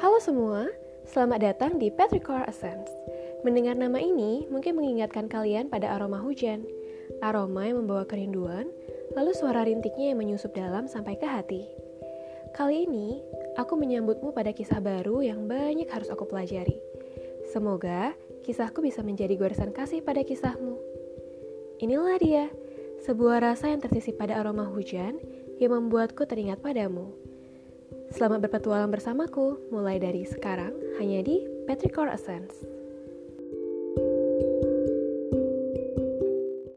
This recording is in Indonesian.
Halo semua, selamat datang di Petrichor Essence. Mendengar nama ini mungkin mengingatkan kalian pada aroma hujan, aroma yang membawa kerinduan, lalu suara rintiknya yang menyusup dalam sampai ke hati. Kali ini, aku menyambutmu pada kisah baru yang banyak harus aku pelajari. Semoga kisahku bisa menjadi goresan kasih pada kisahmu. Inilah dia, sebuah rasa yang tersisip pada aroma hujan yang membuatku teringat padamu. Selamat berpetualang bersamaku, mulai dari sekarang hanya di Petrichor Essence.